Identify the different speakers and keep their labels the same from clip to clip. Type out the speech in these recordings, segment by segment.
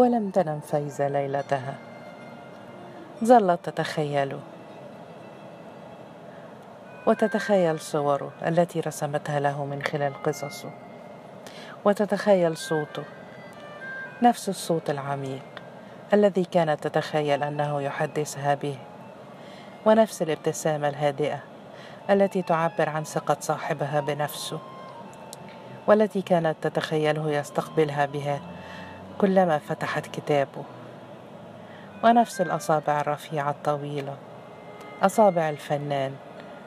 Speaker 1: ولم تنم فايزة ليلتها. ظلت تتخيل. وتتخيل صوره التي رسمتها له من خلال قصصه. وتتخيل صوته نفس الصوت العميق الذي كانت تتخيل أنه يحدثها به. ونفس الابتسامة الهادئة التي تعبر عن ثقة صاحبها بنفسه. والتي كانت تتخيله يستقبلها بها كلما فتحت كتابه ونفس الأصابع الرفيعة الطويلة أصابع الفنان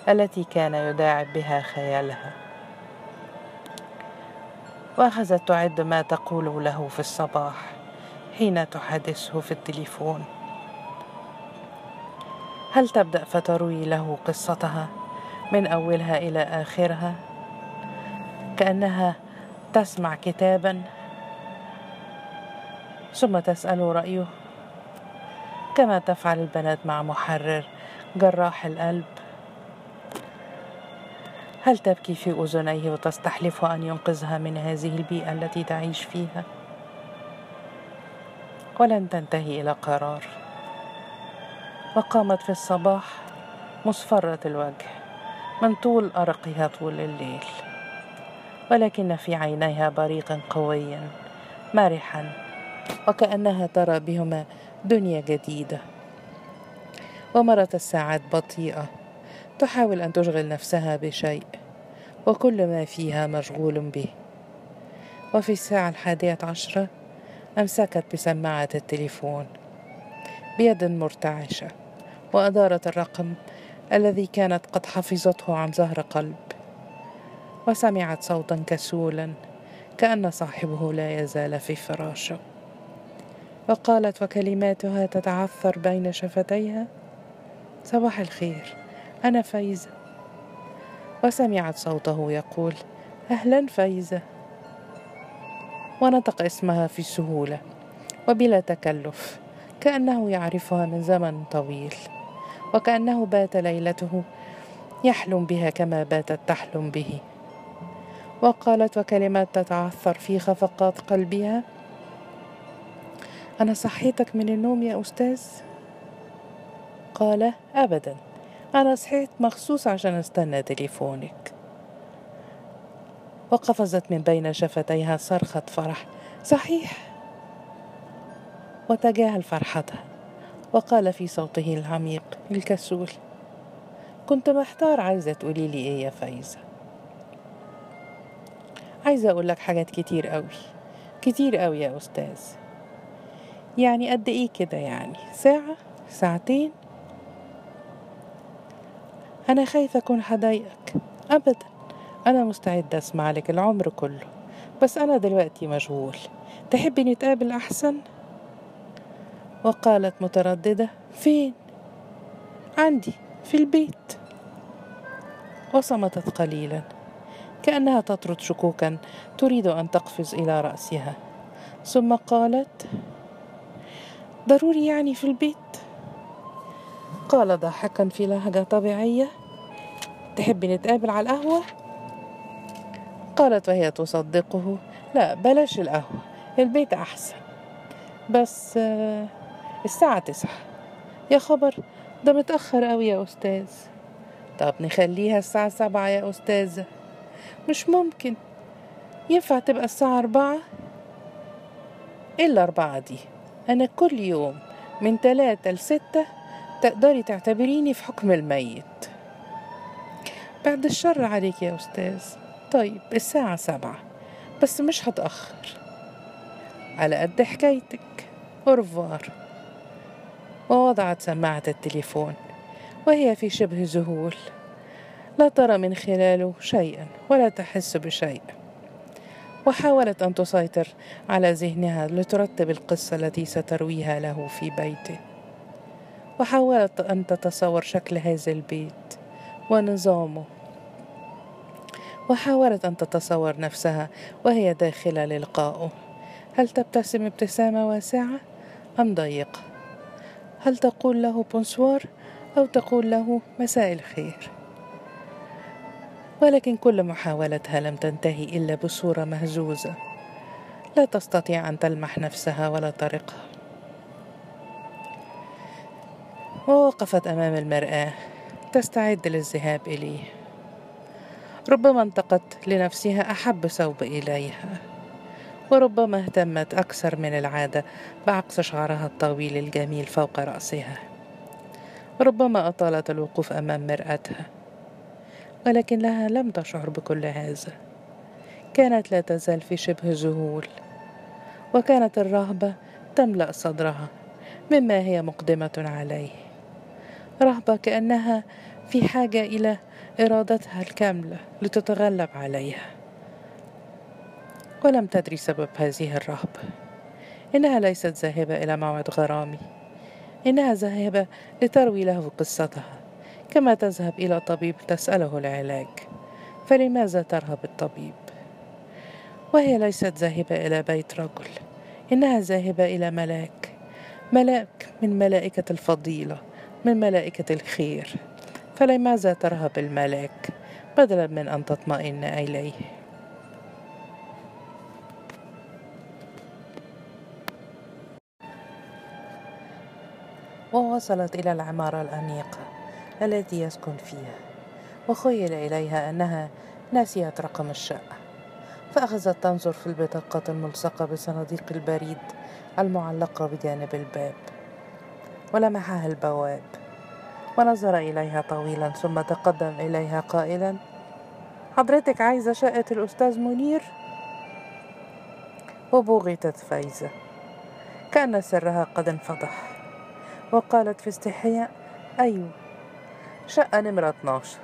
Speaker 1: التي كان يداعب بها خيالها. وأخذت تعد ما تقول له في الصباح حين تحادثه في التليفون. هل تبدأ فتروي له قصتها من أولها إلى آخرها؟ كأنها تسمع كتابا ثم تسأل رأيه. كما تفعل البنات مع محرر جراح القلب. هل تبكي في أذنيه وتستحلف أن ينقذها من هذه البيئة التي تعيش فيها؟ ولن تنتهي إلى قرار. وقامت في الصباح مصفرة الوجه من طول أرقها طول الليل ولكن في عينيها بريقا قويا مرحا وكأنها ترى بهما دنيا جديدة. ومرت الساعات بطيئة. تحاول أن تشغل نفسها بشيء. وكل ما فيها مشغول به. وفي الساعة الحادية عشرة أمسكت بسماعة التليفون. بيد مرتعشة. وأدارت الرقم الذي كانت قد حفظته عن ظهر قلب. وسمعت صوتا كسولا كأن صاحبه لا يزال في فراشه. وقالت وكلماتها تتعثر بين شفتيها صباح الخير أنا فايزة. وسمعت صوته يقول أهلا فايزة. ونطق اسمها في سهولة وبلا تكلف كأنه يعرفها من زمن طويل وكأنه بات ليلته يحلم بها كما باتت تحلم به. وقالت وكلمات تتعثر في خفقات قلبها أنا صحيتك من النوم يا أستاذ؟ قال ابدا. أنا صحيت مخصوص عشان استنى تليفونك. وقفزت من بين شفتيها صرخة فرح. صحيح. وتجاهل فرحتها. وقال في صوته العميق الكسول كنت محتار عايزة تقولي لي إيه يا فايزة. عايزة أقول لك حاجات كتير قوي كتير قوي يا أستاذ. يعني قد إيه كده يعني؟ ساعة؟ ساعتين؟ أنا خايفة أكون حضايقك ابدا. أنا مستعدة أسمع لك العمر كله. بس أنا دلوقتي مشغول. تحبي نتقابل أحسن؟ وقالت مترددة فين؟ عندي في البيت. وصمتت قليلا. كأنها تطرد شكوكا تريد أن تقفز إلى رأسها. ثم قالت ضروري يعني في البيت؟ قال ضاحكا في لهجة طبيعية. تحبي نتقابل على القهوة؟ قالت وهي تصدقه. لا بلاش القهوة البيت أحسن. بس آه، الساعة تسعة. يا خبر ده متأخر أوي يا أستاذ. طب نخليها الساعة سبعة يا أستاذة. مش ممكن. ينفع تبقى الساعة أربعة؟ إلا أربعة دي. أنا كل يوم من تلاتة لستة تقدري تعتبريني في حكم الميت. بعد الشر عليك يا أستاذ. طيب الساعة سبعة. بس مش هتأخر. على قد حكايتك. أورفوار ووضعت سماعة التليفون وهي في شبه ذهول. لا ترى من خلاله شيئا ولا تحس بشيء. وحاولت أن تسيطر على ذهنها لترتب القصة التي سترويها له في بيته. وحاولت أن تتصور شكل هذا البيت ونظامه. وحاولت أن تتصور نفسها وهي داخله للقائه هل تبتسم ابتسامة واسعة أم ضيقة؟ هل تقول له بونسوار أو تقول له مساء الخير؟ ولكن كل محاولتها لم تنتهي إلا بصورة مهزوزه لا تستطيع أن تلمح نفسها ولا طريقها. ووقفت أمام المرآة. تستعد للذهاب إليه. ربما انتقت لنفسها أحب ثوب إليها. وربما اهتمت أكثر من العادة بعقص شعرها الطويل الجميل فوق رأسها. ربما أطالت الوقوف أمام مرآتها. ولكنها لم تشعر بكل هذا. كانت لا تزال في شبه ذهول وكانت الرهبة تملأ صدرها مما هي مقدمة عليه. رهبة كأنها في حاجة إلى إرادتها الكاملة لتتغلب عليها. ولم تدري سبب هذه الرهبة. إنها ليست ذاهبة إلى موعد غرامي. إنها ذاهبة لتروي له قصتها. كما تذهب إلى طبيب تسأله العلاج فلماذا ترهب الطبيب؟ وهي ليست ذاهبة إلى بيت رجل إنها ذاهبة إلى ملاك ملاك من ملائكة الفضيلة من ملائكة الخير. فلماذا ترهب الملاك؟ بدلا من أن تطمئن إليه. ووصلت إلى العمارة الأنيقة. التي يسكن فيها وخيل إليها أنها ناسيت رقم الشقة فأخذت تنظر في البطاقات الملصقة بصناديق البريد المعلقة بجانب الباب ولمحها البواب ونظر إليها طويلا ثم تقدم إليها قائلا حضرتك عايزة شقة الأستاذ منير؟ وبغتت فايزة كأن سرها قد انفضح وقالت في استحياء أيوة شقة نمرة 12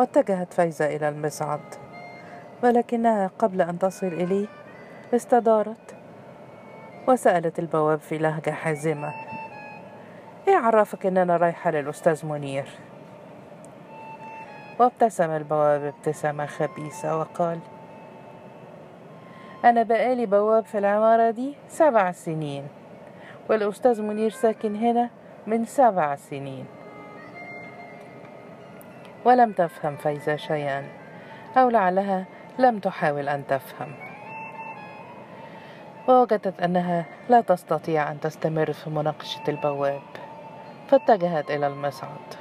Speaker 1: واتجهت فايزة إلى المصعد ولكنها قبل أن تصل إليه استدارت وسألت البواب في لهجة حازمة. إيه عرفك إن أنا رايحة للأستاذ منير؟ وابتسم البواب ابتسامة خبيثة وقال أنا بقالي بواب في العمارة دي سبع سنين والأستاذ منير ساكن هنا من سبع سنين. ولم تفهم فايزة شيئا أو لعلها لم تحاول أن تفهم. ووجدت أنها لا تستطيع أن تستمر في مناقشة البواب فاتجهت إلى المصعد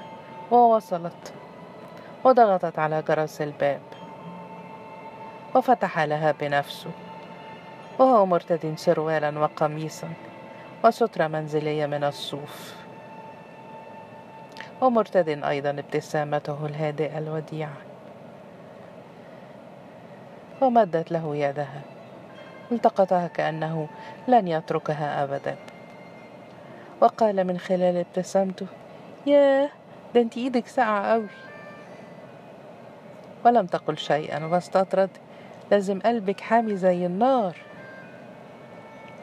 Speaker 1: ووصلت وضغطت على جرس الباب. وفتح لها بنفسه وهو مرتد سروالا وقميصا وسترة منزلية من الصوف. ومرتد أيضا ابتسامته الهادئة الوديعة. ومدت له يدها. التقطها كأنه لن يتركها أبدا. وقال من خلال ابتسامته ياه ده انت إيدك ساقعة قوي ولم تقل شيئا. واستطرد. لازم قلبك حامي زي النار.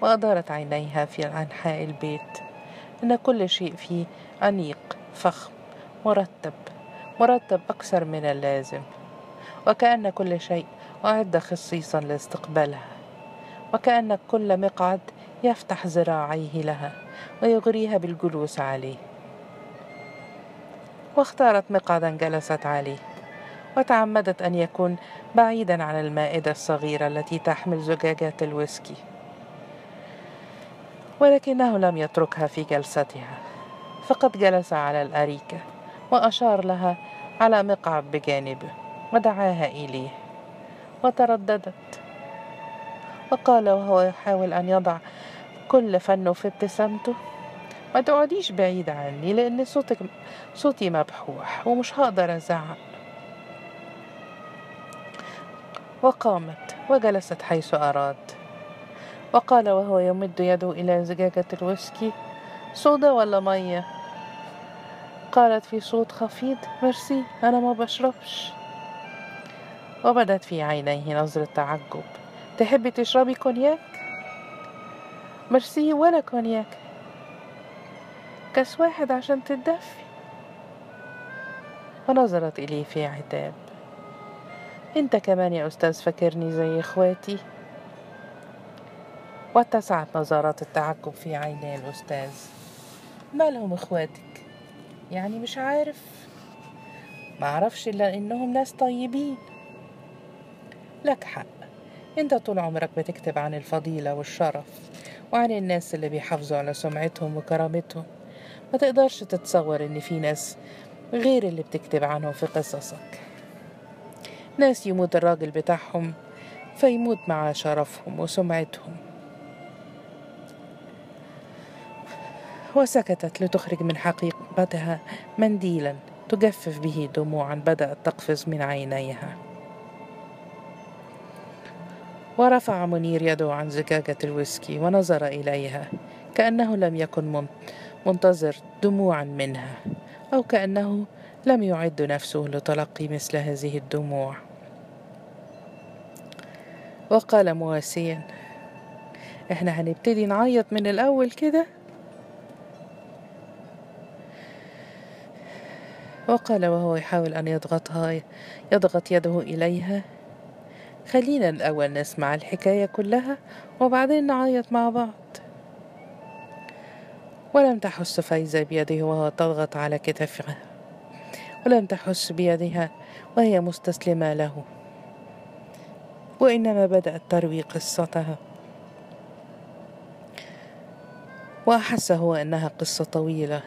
Speaker 1: وأدارت عينيها في أنحاء البيت. إن كل شيء فيه أنيق فخم مرتب مرتب أكثر من اللازم. وكأن كل شيء أعد خصيصا لاستقبالها. وكأن كل مقعد يفتح ذراعيه لها ويغريها بالجلوس عليه. واختارت مقعدا جلست عليه. وتعمدت أن يكون بعيدا عن المائدة الصغيرة التي تحمل زجاجات الويسكي. ولكنه لم يتركها في جلستها. فقد جلس على الأريكة وأشار لها على مقعد بجانبه ودعاها إليه وترددت. وقال وهو يحاول أن يضع كل فنه في ابتسامته ما تقعديش بعيد عني لأن صوتك صوتي مبحوح ومش هقدر أزعق. وقامت وجلست حيث أراد. وقال وهو يمد يده إلى زجاجة الويسكي صودا ولا مية؟ قالت في صوت خفيض ميرسي أنا ما بشربش. وبدت في عينيه نظرة تعجب. تحبي تشربي كونياك؟ ميرسي ولا كونياك. كاس واحد عشان تتدفي ونظرت إليه في عتاب. أنت كمان يا أستاذ فاكرني زي إخواتي. واتسعت نظرات التعجب في عيني الأستاذ. مالهم إخواتك؟ يعني مش عارف. معرفش إلا إنهم ناس طيبين. لك حق. أنت طول عمرك بتكتب عن الفضيلة والشرف وعن الناس اللي بيحافظوا على سمعتهم وكرامتهم. ما تقدرش تتصور إن في ناس غير اللي بتكتب عنهم في قصصك. ناس يموت الراجل بتاعهم فيموت مع شرفهم وسمعتهم. وسكتت لتخرج من حقيقتها منديلا تجفف به دموعا بدأت تقفز من عينيها. ورفع منير يده عن زجاجة الويسكي ونظر إليها كأنه لم يكن منتظر دموعا منها أو كأنه لم يعد نفسه لتلقي مثل هذه الدموع. وقال مواسيا إحنا هنبتدي نعيط من الأول كده؟ وقال وهو يحاول أن يضغطها يضغط يده إليها. خلينا الأول نسمع الحكاية كلها وبعدين نعيط مع بعض. ولم تحس فايزة بيده وهو تضغط على كتفها. ولم تحس بيدها وهي مستسلمة له. وإنما بدأت تروي قصتها. وأحس هو أنها قصة طويلة.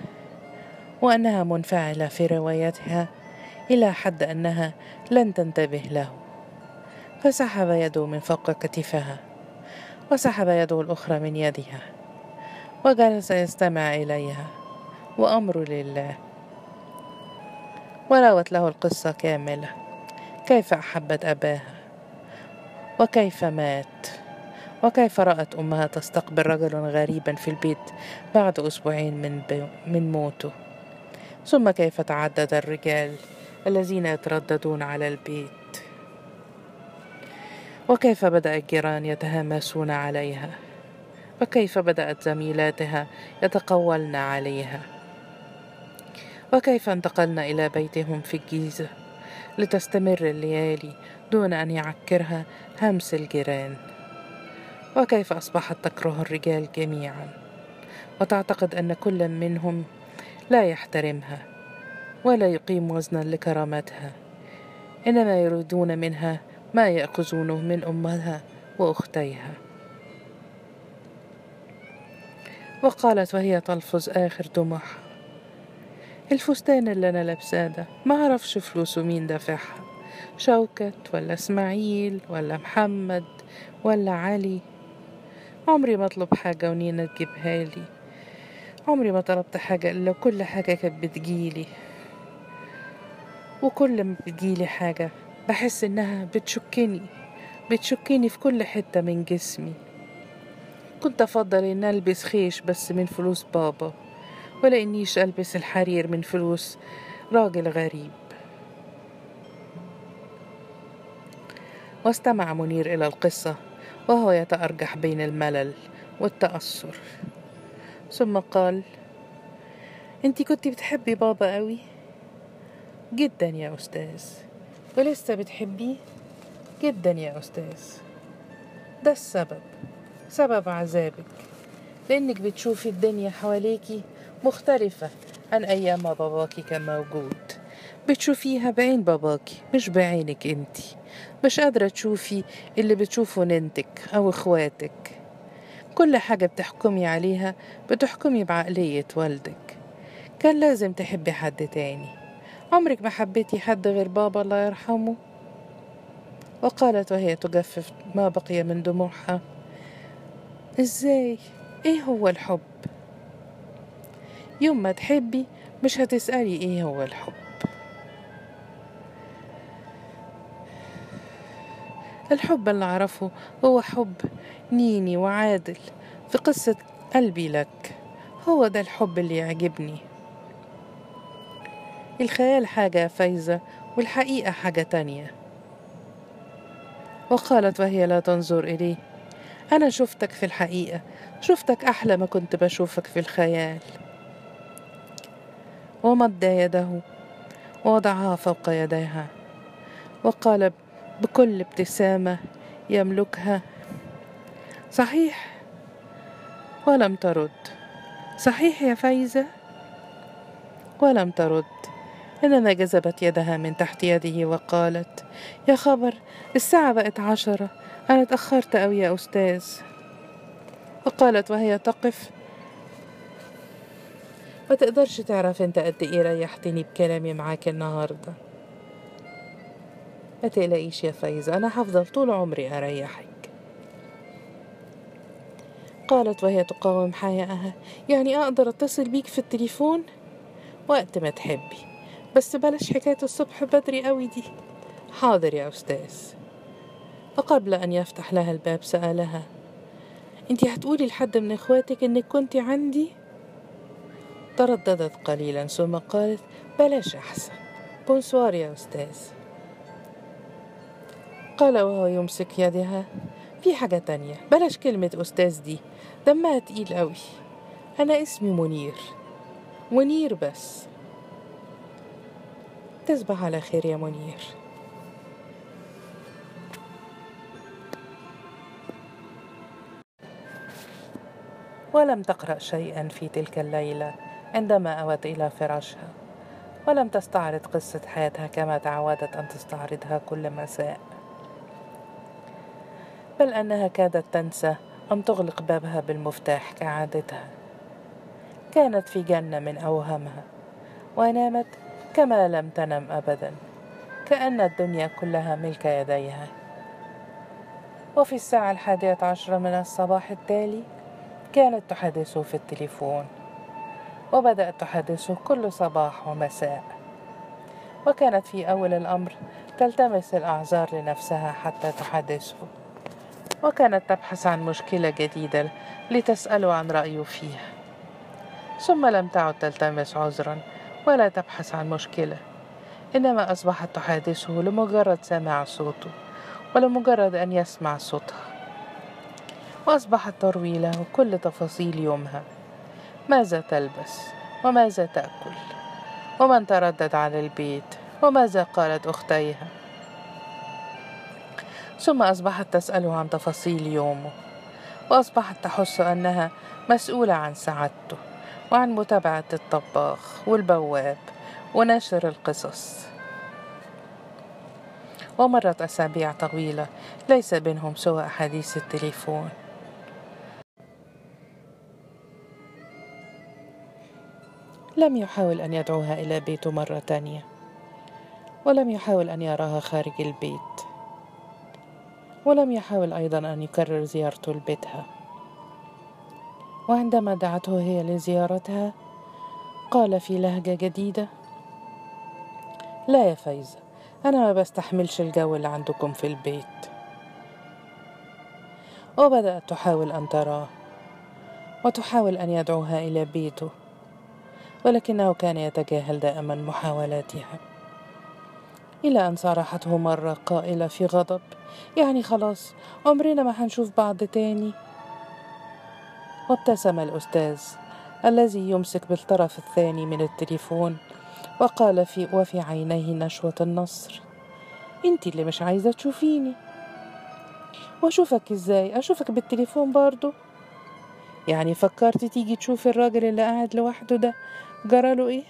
Speaker 1: وأنها منفعلة في روايتها إلى حد أنها لن تنتبه له. فسحب يده من فوق كتفها وسحب يده الأخرى من يدها وجلس يستمع إليها وأمر لله. وروت له القصة كاملة كيف أحبت أباها وكيف مات وكيف رأت أمها تستقبل رجلا غريبا في البيت بعد أسبوعين من, من موته. ثم كيف تعدد الرجال الذين يترددون على البيت؟ وكيف بدأ الجيران يتهامسون عليها؟ وكيف بدأت زميلاتها يتقولن عليها؟ وكيف انتقلن إلى بيتهم في الجيزة لتستمر الليالي دون أن يعكرها همس الجيران؟ وكيف أصبحت تكره الرجال جميعا؟ وتعتقد أن كل منهم لا يحترمها ولا يقيم وزنا لكرامتها. إنما يريدون منها ما يأخذونه من أمها وأختيها. وقالت وهي تلفظ آخر دموعها الفستان اللي أنا لابساه ده ما أعرفش فلوسه مين دافعها شوكت ولا إسماعيل ولا محمد ولا علي عمري ما أطلب حاجة ونينا تجيبها لي عمري ما طلبت حاجة إلا كل حاجة كانت بتجيلي. وكل ما بتجيلي حاجة بحس إنها بتشكني بتشكني في كل حتة من جسمي. كنت أفضل إن ألبس خيش بس من فلوس بابا ولا إنيش ألبس الحرير من فلوس راجل غريب. واستمع منير إلى القصة وهو يتأرجح بين الملل والتأثر. ثم قال انتي كنتي بتحبي بابا قوي جدا يا أستاذ. ولسه بتحبيه؟ جدا يا أستاذ. ده السبب سبب عذابك. لأنك بتشوفي الدنيا حواليكي مختلفة عن أيام ما باباكي كان موجود بتشوفيها بعين باباكي مش بعينك انتي مش قادرة تشوفي اللي بتشوفه ننتك أو إخواتك. كل حاجة بتحكمي عليها بتحكمي بعقلية والدك. كان لازم تحبي حد تاني. عمرك ما حبيتي حد غير بابا الله يرحمه. وقالت وهي تجفف ما بقي من دموعها. إزاي؟ إيه هو الحب؟ يوم ما تحبي مش هتسألي إيه هو الحب. الحب اللي أعرفه هو حب نيني وعادل في قصة قلبي لك. هو ده الحب اللي يعجبني. الخيال حاجة فايزة والحقيقة حاجة تانية. وقالت وهي لا تنظر إليه أنا شفتك في الحقيقة شفتك أحلى ما كنت بشوفك في الخيال. ومد يده ووضعها فوق يديها وقال بكل ابتسامة يملكها. صحيح ولم ترد. صحيح يا فايزة؟ ولم ترد. إنما جذبت يدها من تحت يده وقالت يا خبر الساعة بقت عشرة. أنا اتأخرت أوي يا أستاذ. وقالت وهي تقف. ما تقدرش تعرف أنت قد إيه ريحتني بكلامي معاك النهاردة. ما تقلقيش يا فايزة أنا هفضل طول عمري أريحك. قالت وهي تقاوم حياءها يعني أقدر أتصل بيك في التليفون؟ وقت ما تحبي بس بلاش حكاية الصبح بدري قوي دي. حاضر يا أستاذ. وقبل أن يفتح لها الباب سألها انتي هتقولي لحد من إخواتك إنك كنتي عندي؟ ترددت قليلا ثم قالت بلاش أحسن. بونسوار يا أستاذ. قال وهو يمسك يدها. في حاجة تانية. بلاش كلمة أستاذ دي. دمها تقيل قوي أنا اسمي منير. منير بس. تصبح على خير يا منير. ولم تقرأ شيئا في تلك الليلة عندما أوت إلى فراشها. ولم تستعرض قصة حياتها كما تعودت أن تستعرضها كل مساء. بل أنها كادت تنسى أن تغلق بابها بالمفتاح كعادتها. كانت في جنة من أوهامها ونامت كما لم تنم أبدا كأن الدنيا كلها ملك يديها. وفي الساعة الحادية عشرة من الصباح التالي كانت تحدثه في التليفون وبدأت تحدثه كل صباح ومساء. وكانت في أول الأمر تلتمس الأعذار لنفسها حتى تحدثه. وكانت تبحث عن مشكلة جديدة لتسأله عن رأيه فيها ثم لم تعد تلتمس عذرا ولا تبحث عن مشكلة إنما أصبحت تحادثه لمجرد سماع صوته ولمجرد أن يسمع صوتها. وأصبحت تروي له كل تفاصيل يومها. ماذا تلبس؟ وماذا تأكل؟ ومن تردد على البيت؟ وماذا قالت أختيها؟ ثم أصبحت تسأله عن تفاصيل يومه وأصبحت تحس أنها مسؤولة عن سعادته وعن متابعة الطباخ والبواب ونشر القصص. ومرت أسابيع طويلة ليس بينهم سوى أحاديث التليفون. لم يحاول أن يدعوها إلى بيته مرة تانية ولم يحاول أن يراها خارج البيت. ولم يحاول أيضا أن يكرر زيارته لبيتها. وعندما دعته هي لزيارتها قال في لهجة جديدة لا يا فايزة أنا ما بستحملش الجو اللي عندكم في البيت. وبدأت تحاول أن تراه وتحاول أن يدعوها إلى بيته ولكنه كان يتجاهل دائما محاولاتها. إلى أن صارحته مرة قائلة في غضب. يعني خلاص عمرنا ما هنشوف بعض تاني. وابتسم الأستاذ الذي يمسك بالطرف الثاني من التليفون وقال في وفي عينيه نشوة النصر. أنت اللي مش عايزة تشوفيني. وأشوفك إزاي؟ أشوفك بالتليفون برضو. يعني فكرتي تيجي تشوفي الراجل اللي قاعد لوحده ده؟ جراله إيه؟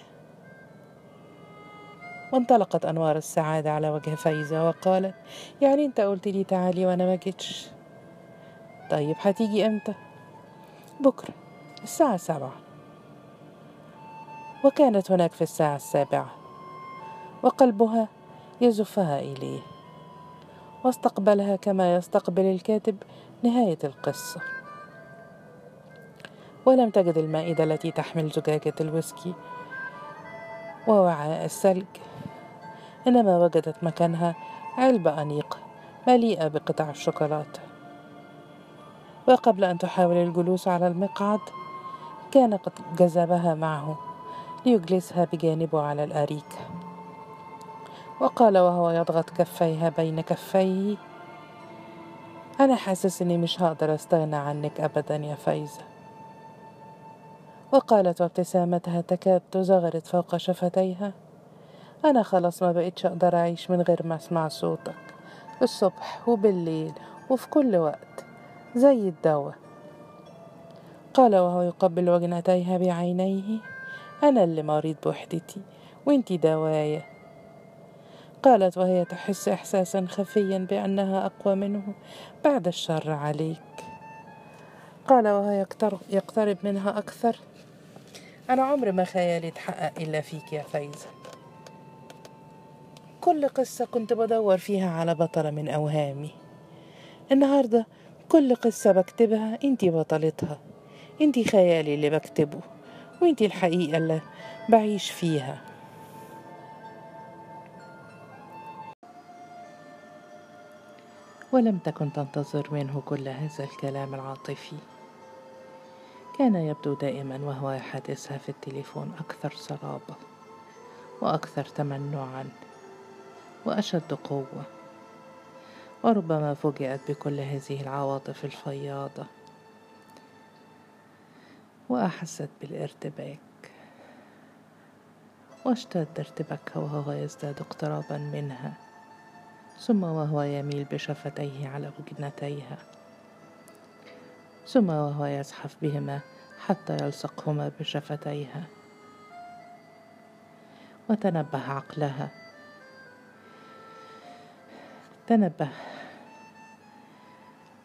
Speaker 1: وانطلقت أنوار السعادة على وجه فايزة وقالت يعني انت قلت لي تعالي وأنا ما جيتش. طيب هتيجي إمتى? بكرة الساعة سبعة وكانت هناك في الساعة السابعة. وقلبها يزفها إليه. واستقبلها كما يستقبل الكاتب نهاية القصة. ولم تجد المائدة التي تحمل زجاجة الويسكي. ووعاء الثلج. إنما وجدت مكانها علبة أنيقة مليئة بقطع الشوكولاتة. وقبل أن تحاول الجلوس على المقعد كان قد جذبها معه ليجلسها بجانبه على الأريكة وقال وهو يضغط كفيها بين كفيه أنا حاسس إني مش هقدر أستغنى عنك أبدا يا فايزة. وقالت وابتسامتها تكاد تزغرد فوق شفتيها. أنا خلاص ما بقيتش أقدر أعيش من غير ما أسمع صوتك. الصبح وبالليل وفي كل وقت زي الدواء. قال وهو يقبل وجنتيها بعينيه أنا اللي مريض بوحدتي وإنتي دواية. قالت وهي تحس إحساسا خفيا بأنها أقوى منه بعد الشر عليك. قال وهو يقترب منها أكثر. أنا عمري ما خيالي تحقق إلا فيك يا فايزة كل قصة كنت بدور فيها على بطلة من أوهامي. النهاردة كل قصة بكتبها إنتي بطلتها. إنتي خيالي اللي بكتبه وإنتي الحقيقة اللي بعيش فيها. ولم تكن تنتظر منه كل هذا الكلام العاطفي. كان يبدو دائما وهو يحادثها في التليفون أكثر صلابة وأكثر تمنعا وأشد قوة وربما فوجئت بكل هذه العواطف الفياضة وأحست بالارتباك واشتد ارتباكها وهو يزداد اقترابا منها ثم وهو يميل بشفتيه على وجنتيها ثم وهو يزحف بهما حتى يلصقهما بشفتيها. وتنبه عقلها. تنبه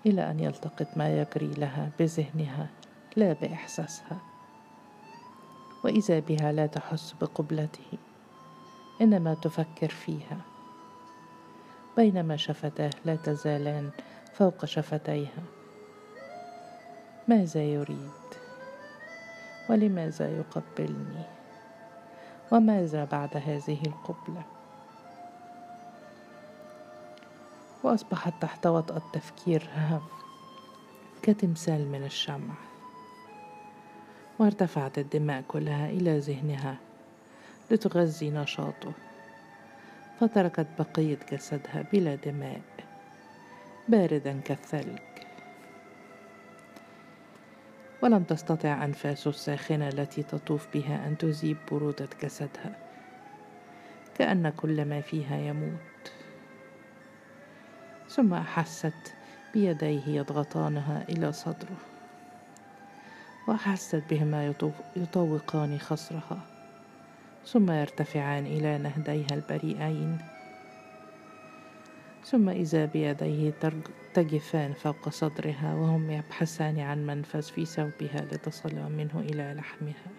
Speaker 1: إلى أن يلتقط ما يجري لها بذهنها لا بإحساسها. واذا بها لا تحس بقبلته إنما تفكر فيها. بينما شفتاه لا تزالان فوق شفتيها. ماذا يريد؟ ولماذا يقبلني؟ وماذا بعد هذه القبلة؟ وأصبحت تحت وطأة تفكيرها كتمثال من الشمع وارتفعت الدماء كلها إلى ذهنها لتغذي نشاطه فتركت بقية جسدها بلا دماء باردا كالثلج. ولم تستطع أنفاسه الساخنة التي تطوف بها أن تذيب برودة جسدها. كأن كل ما فيها يموت. ثم أحست بيديه يضغطانها إلى صدره. وأحست بهما يطوقان خصرها. ثم يرتفعان إلى نهديها البريئين. ثم إذا بيديه تجفان فوق صدرها وهم يبحثان عن منفذ في ثوبها لتصل منه إلى لحمها.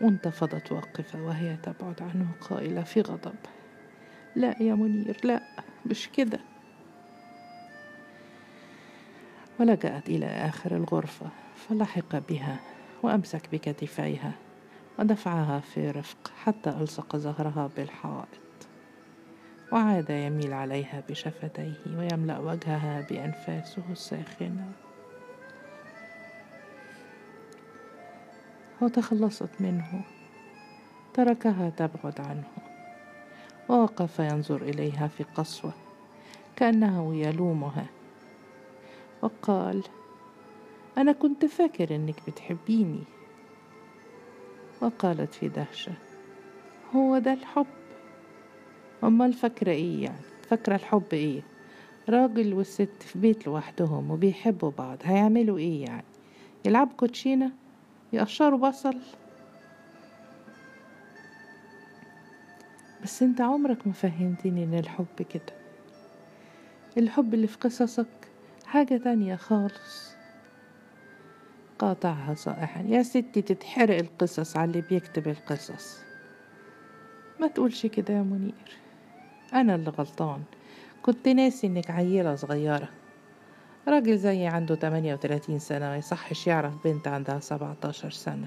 Speaker 1: وانتفضت واقفة وهي تبعد عنه قائلة في غضب. لا يا منير لا مش كده. ولجأت إلى آخر الغرفة فلحق بها وأمسك بكتفيها ودفعها في رفق حتى ألصق ظهرها بالحائط. وعاد يميل عليها بشفتيه ويملأ وجهها بأنفاسه الساخنة. وتخلصت منه. تركها تبعد عنه. ووقف ينظر إليها في قسوة كأنه يلومها. وقال أنا كنت فاكر إنك بتحبيني. وقالت في دهشة هو ده الحب. أمال فاكرة إيه يعني؟ فاكرة الحب إيه؟ راجل والست في بيت لوحدهم وبيحبوا بعض هيعملوا إيه يعني؟ يلعبوا كوتشينة؟ يقشروا بصل؟ بس أنت عمرك ما فهمتني إن الحب كده. الحب اللي في قصصك حاجة تانية خالص. قاطعها صائحا. يا ستي تتحرق القصص على اللي بيكتب القصص. ما تقولش كده يا منير. أنا اللي غلطان. كنت ناسي إنك عيلة صغيرة. راجل زيي عنده 38 سنة ما يصحش يعرف بنت عندها 17 سنة.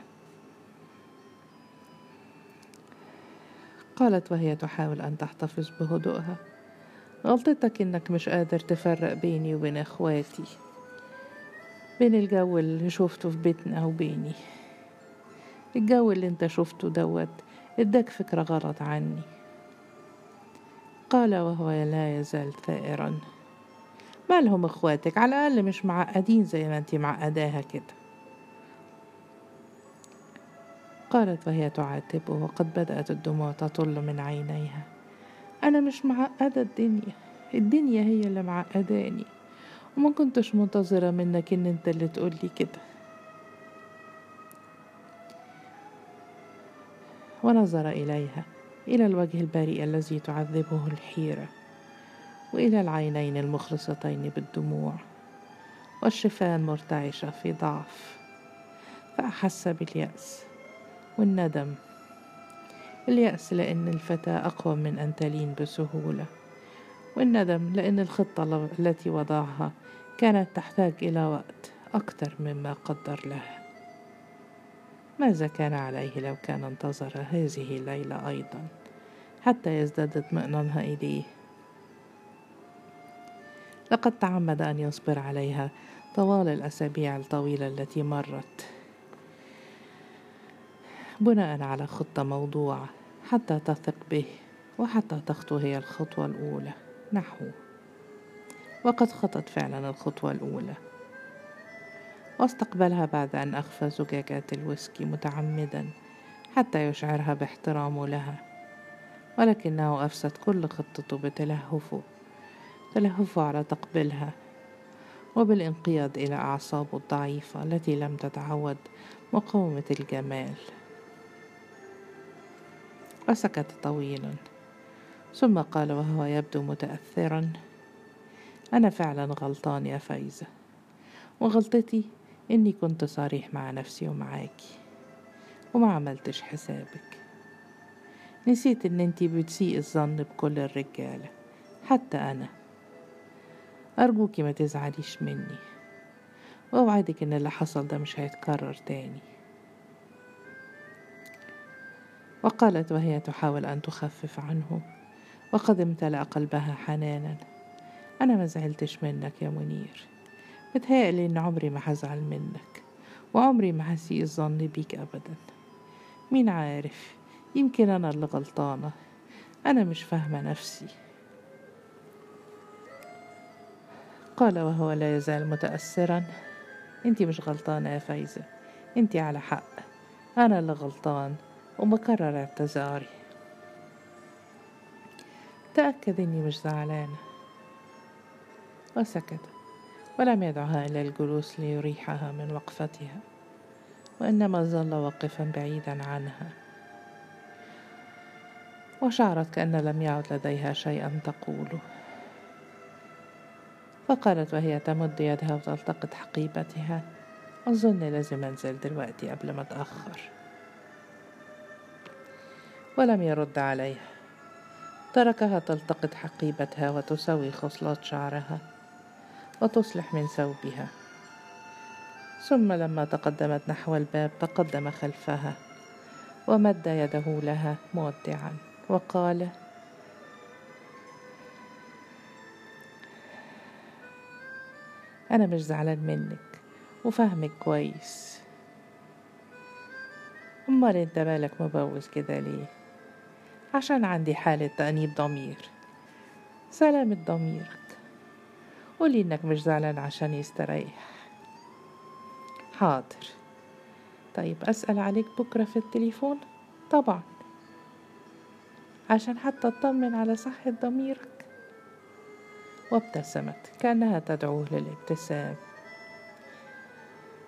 Speaker 1: قالت وهي تحاول أن تحتفظ بهدوءها. غلطتك إنك مش قادر تفرق بيني وبين إخواتي. بين الجو اللي شفته في بيتنا وبيني. الجو اللي أنت شفته دوت اداك فكرة غلط عني. قال وهو لا يزال ثائرا. مالهم إخواتك؟ على الأقل مش معقدين زي ما انت معقداها كده قالت وهي تعاتبه وقد بدأت الدموع تطل من عينيها. أنا مش معقدة الدنيا. الدنيا هي اللي معقداني. وما كنتش منتظرة منك إن أنت اللي تقولي كده. ونظر إليها. إلى الوجه البريء الذي تعذبه الحيرة وإلى العينين المخلصتين بالدموع والشفاه مرتعشة في ضعف فأحس باليأس والندم. اليأس لأن الفتاة أقوى من أن تلين بسهولة والندم لأن الخطة التي وضعها كانت تحتاج إلى وقت أكثر مما قدر لها ماذا كان عليه لو كان انتظر هذه الليلة أيضا حتى يزداد اطمئنانها إليه. لقد تعمد أن يصبر عليها طوال الأسابيع الطويلة التي مرت. بناء على خطة موضوعة حتى تثق به وحتى تخطو هي الخطوة الأولى نحوه وقد خطت فعلا الخطوة الأولى. واستقبلها بعد أن أخفى زجاجات الويسكي متعمدا حتى يشعرها باحترامه لها ولكنه أفسد كل خطته بتلهفه تلهفه على تقبلها وبالانقياد إلى أعصابه الضعيفة التي لم تتعود مقاومة الجمال. وسكت طويلا ثم قال وهو يبدو متأثرا أنا فعلا غلطان يا فايزة وغلطتي إني كنت صريح مع نفسي ومعاكي وما عملتش حسابك. نسيت إن انتي بتسيء الظن بكل الرجالة حتى أنا. أرجوكي ما تزعليش مني. وأوعدك إن اللي حصل ده مش هيتكرر تاني. وقالت وهي تحاول أن تخفف عنه وقد امتلأ قلبها حنانا. أنا ما زعلتش منك يا منير. بتهيألي إن عمري ما هزعل منك وعمري ما هسيء الظن بيك أبدا. مين عارف يمكن أنا اللي غلطانة. أنا مش فاهمة نفسي. قال وهو لا يزال متأثرا. انتي مش غلطانة يا فايزة. انتي على حق. أنا اللي غلطان وبكرر اعتذاري. تأكد إني مش زعلانة. وسكت ولم يدعها إلى الجلوس ليريحها من وقفتها وإنما ظل واقفا بعيدا عنها. وشعرت كأن لم يعد لديها شيئا تقوله. فقالت وهي تمد يدها وتلتقط حقيبتها أظن لازم أنزل دلوقتي قبل ما أتأخر ولم يرد عليها. تركها تلتقط حقيبتها وتسوي خصلات شعرها. وتصلح من ثوبها. ثم لما تقدمت نحو الباب تقدم خلفها ومد يده لها مودعا وقال أنا مش زعلان منك وفاهمك كويس. أمال أنت مالك مبوز كده ليه؟ عشان عندي حالة تأنيب ضمير. سلامة ضميرك قولي إنك مش زعلان عشان يستريح. حاضر. طيب أسأل عليك بكرة في التليفون؟ طبعا. عشان حتى أطمن على صحة ضميرك. وابتسمت كأنها تدعوه للابتسام.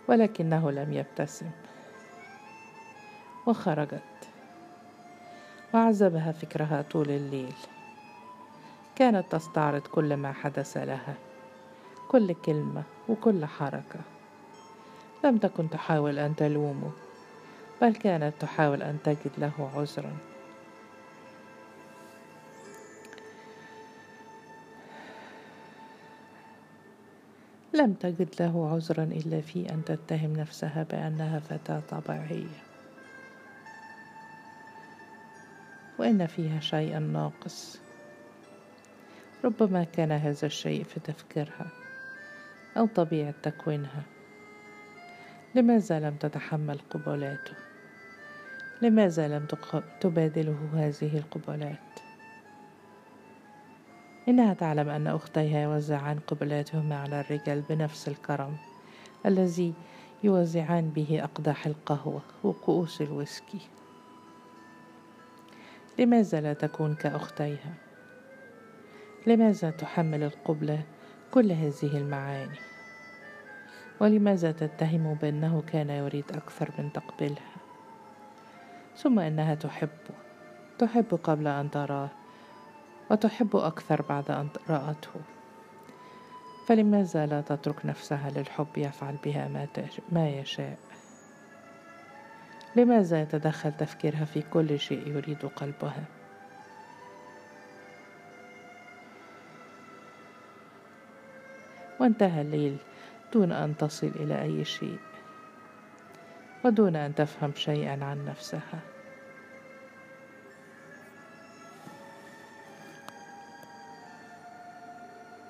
Speaker 1: ولكنه لم يبتسم. وخرجت. وعذبها فكرها طول الليل. كانت تستعرض كل ما حدث لها. كل كلمة وكل حركة. لم تكن تحاول أن تلومه بل كانت تحاول أن تجد له عذرا. لم تجد له عذرا إلا في أن تتهم نفسها بأنها فتاة طبيعية. وإن فيها شيئا ناقص. ربما كان هذا الشيء في تفكيرها. أو طبيعة تكوينها. لماذا لم تتحمل قبلاته لماذا لم تبادله هذه القبلات إنها تعلم أن أختيها يوزعان قبلاتهما على الرجال بنفس الكرم الذي يوزعان به أقداح القهوة وكؤوس الويسكي. لماذا لا تكون كأختيها. لماذا تحمل القبلة كل هذه المعاني. ولماذا تتهم بأنه كان يريد أكثر من تقبلها ثم إنها تحبه تحب قبل أن تراه وتحب أكثر بعد أن رأته. فلماذا لا تترك نفسها للحب يفعل بها ما, ما يشاء؟ لماذا يتدخل تفكيرها في كل شيء يريد قلبها؟ وانتهى الليل دون أن تصل إلى أي شيء ودون أن تفهم شيئا عن نفسها.